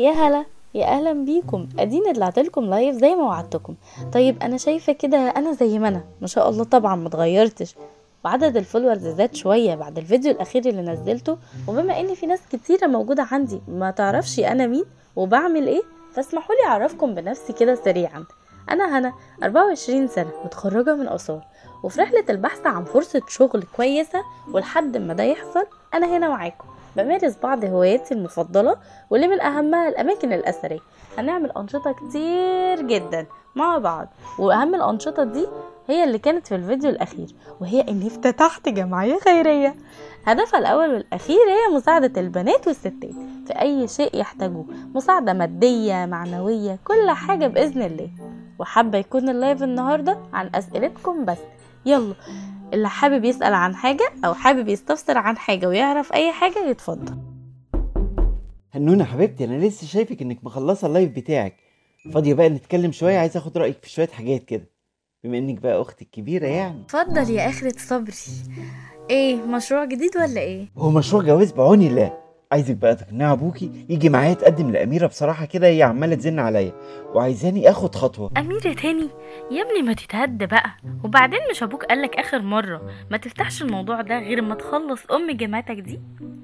يا هلا يا أهلا بيكم. اديني طلعت لكم live زي ما وعدتكم. طيب أنا شايفة كده أنا زي ما أنا. ما شاء الله طبعا ما اتغيرتش. وعدد ال followers زاد شوية بعد الفيديو الأخير اللي نزلته. وبما إن في ناس كتيرة موجودة عندي ما تعرفش أنا مين وبعمل إيه فاسمحوا لي أعرفكم بنفسي كده سريعا. أنا هنا، 24 سنة متخرجة من اثار وفي رحلة البحث عن فرصة شغل كويسة ولحد ما ده يحصل أنا هنا معاكم. بمارس بعض هواياتي المفضلة واللي من أهمها الأماكن الأثرية. هنعمل أنشطة كتير جدا مع بعض وأهم الأنشطة دي هي اللي كانت في الفيديو الأخير وهي إني افتتحت جمعية خيرية. هدفها الأول والأخير هي مساعدة البنات والستات في أي شيء يحتاجوه مساعدة مادية معنوية كل حاجة بإذن الله. وحابة يكون اللايف النهاردة عن أسئلتكم بس. يلا اللي حابب يسأل عن حاجة أو حابب يستفسر عن حاجة ويعرف أي حاجة يتفضل. هنونة حبيبتي أنا لسه شايفك إنك مخلصة اللايف بتاعك. فاضية بقى نتكلم شوية عايز آخد رأيك في شوية حاجات كده بما إنك بقى أختي الكبيره يعني. اتفضل يا آخرة صبري. إيه مشروع جديد ولا إيه؟ هو مشروع جواز بعون الله. عايزك بقى تقنع أبوكي يجي معايا يتقدم لأميرة بصراحة كده هي عمالة تزن عليا وعايزاني آخد خطوة. أميرة تاني؟ يا ابني ما تتهد بقى. وبعدين مش أبوك قالك آخر مرة؟ ما تفتحش الموضوع ده غير ما تخلص أم جامعتك دي.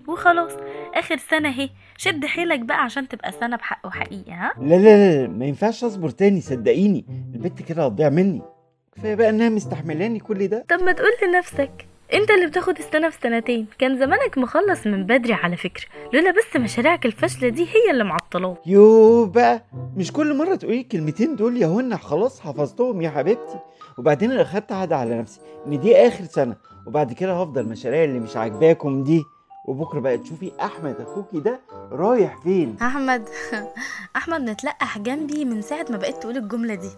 وخلاص آخر سنة أهي. شد حيلك بقى عشان تبقى سنة بحق وحقيقة ها؟ لا لا لا ما ينفعش أصبر تاني صدقيني. البت كده هتضيع مني. كفاية بقى إنها مستحملاني كل ده. طب ما تقول لنفسك. انت اللي بتاخد السنة في سنتين. كان زمانك مخلص من بدري على فكرة. لولا بس مشاريعك الفاشلة دي هي اللي معطلاك يو بقى مش كل مرة تقولي الكلمتين دول يا هن خلاص حفظتهم يا حبيبتي. وبعدين أنا أخدت عهد على نفسي إن دي آخر سنة. وبعد كده هفضل المشاريع اللي مش عاجباكم دي. وبكرة بقى تشوفي أحمد أخوكي ده رايح فين؟ أحمد أحمد متلقح جنبي من ساعة ما بقيت تقول الجملة دي.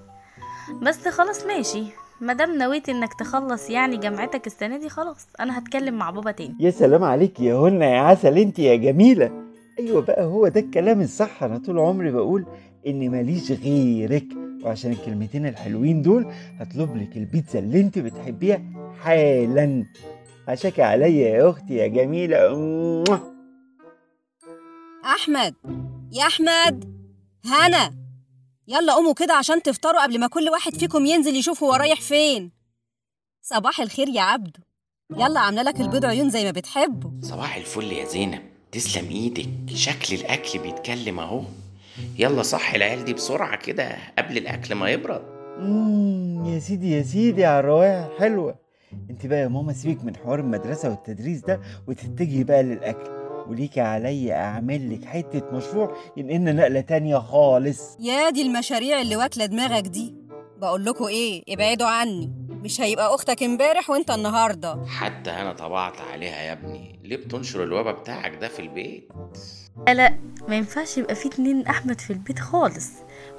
بس خلاص ماشي. مادام نويت إنك تخلص يعني جامعتك السنة دي خلاص. أنا هتكلم مع بابا تاني. يا سلام عليك يا هن يا عسل أنت يا جميلة. أيوه بقى هو ده الكلام الصح. أنا طول عمري بقول إن ماليش غيرك. وعشان الكلمتين الحلوين دول هطلب لك البيتزا اللي أنت بتحبيها حالا. عشاك عليا يا أختي يا جميلة. أحمد يا أحمد. هنا. يلا قوموا كده عشان تفطروا قبل ما كل واحد فيكم ينزل يشوف هو رايح فين. صباح الخير يا عبدو يلا عاملة لك البيض عيون زي ما بتحبوا صباح الفل يا زينب. تسلم إيدك. شكل الأكل بيتكلم أهو. يلا صح العيال دي بسرعة كده قبل الأكل ما يبرد. مم، يا سيدي يا سيدي على الروايح الحلوه انت بقى يا ماما سيبك من حوار المدرسة والتدريس ده وتتجهي بقى للأكل. وليكي عليا أعمل لك حتة مشروع ينقلنا نقلة تانية خالص. يا دي المشاريع اللي واكلة دماغك دي. بقول لكم إيه؟ ابعدوا عني. مش هيبقى أختك امبارح وأنت النهارده. حتى أنا طبعت عليها يا ابني. ليه بتنشر الوبا بتاعك ده في البيت؟ لا ما ينفعش يبقى في اتنين أحمد في البيت خالص.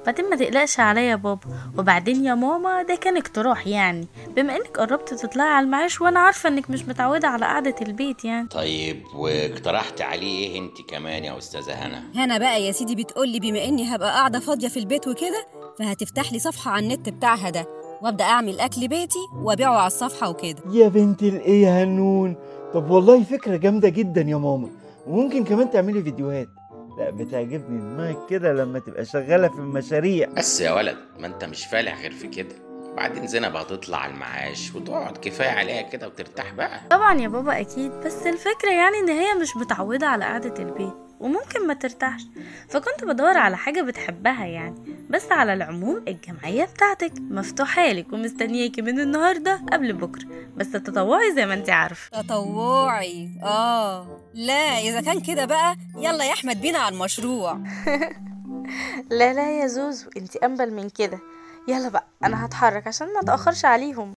بعدين ما تقلقش عليا يا بابا. وبعدين يا ماما ده كان اقتراح يعني. بما إنك قربت تطلعي على المعاش وأنا عارفة إنك مش متعودة على قعدة البيت يعني. طيب واقترحت عليه إيه أنت كمان يا أستاذة هنا؟ هنا بقى يا سيدي بتقولي بما إني هبقى قاعدة فاضية في البيت وكده فهتفتح لي صفحة على النت بتاعها ده. وابدأ أعمل أكل بيتي وأبيعه على الصفحة وكده. يا بنت الايه يا هنون طب والله فكرة جامدة جدا يا ماما. وممكن كمان تعملي فيديوهات. لا بتعجبني دماغك كده لما تبقى شغالة في المشاريع. بس يا ولد ما أنت مش فالح غير في كده. وبعدين زينب هتطلع على المعاش وتقعد كفاية عليها كده وترتاح بقى. طبعا يا بابا أكيد بس الفكرة يعني إن هي مش متعودة على قعدة البيت. وممكن ما ترتاحش. فكنت بدور على حاجة بتحبها يعني بس على العموم الجمعية بتاعتك. مفتوحة لك ومستنياكي من النهارده قبل بكرة. بس تطوعي زي ما انت عارفة. تطوعي؟ آه. لا إذا كان كده بقى يلا يا أحمد بينا على المشروع. لا لا يا زوزو انت انبل من كده. يلا بقى أنا هتحرك عشان ما أتأخرش عليهم.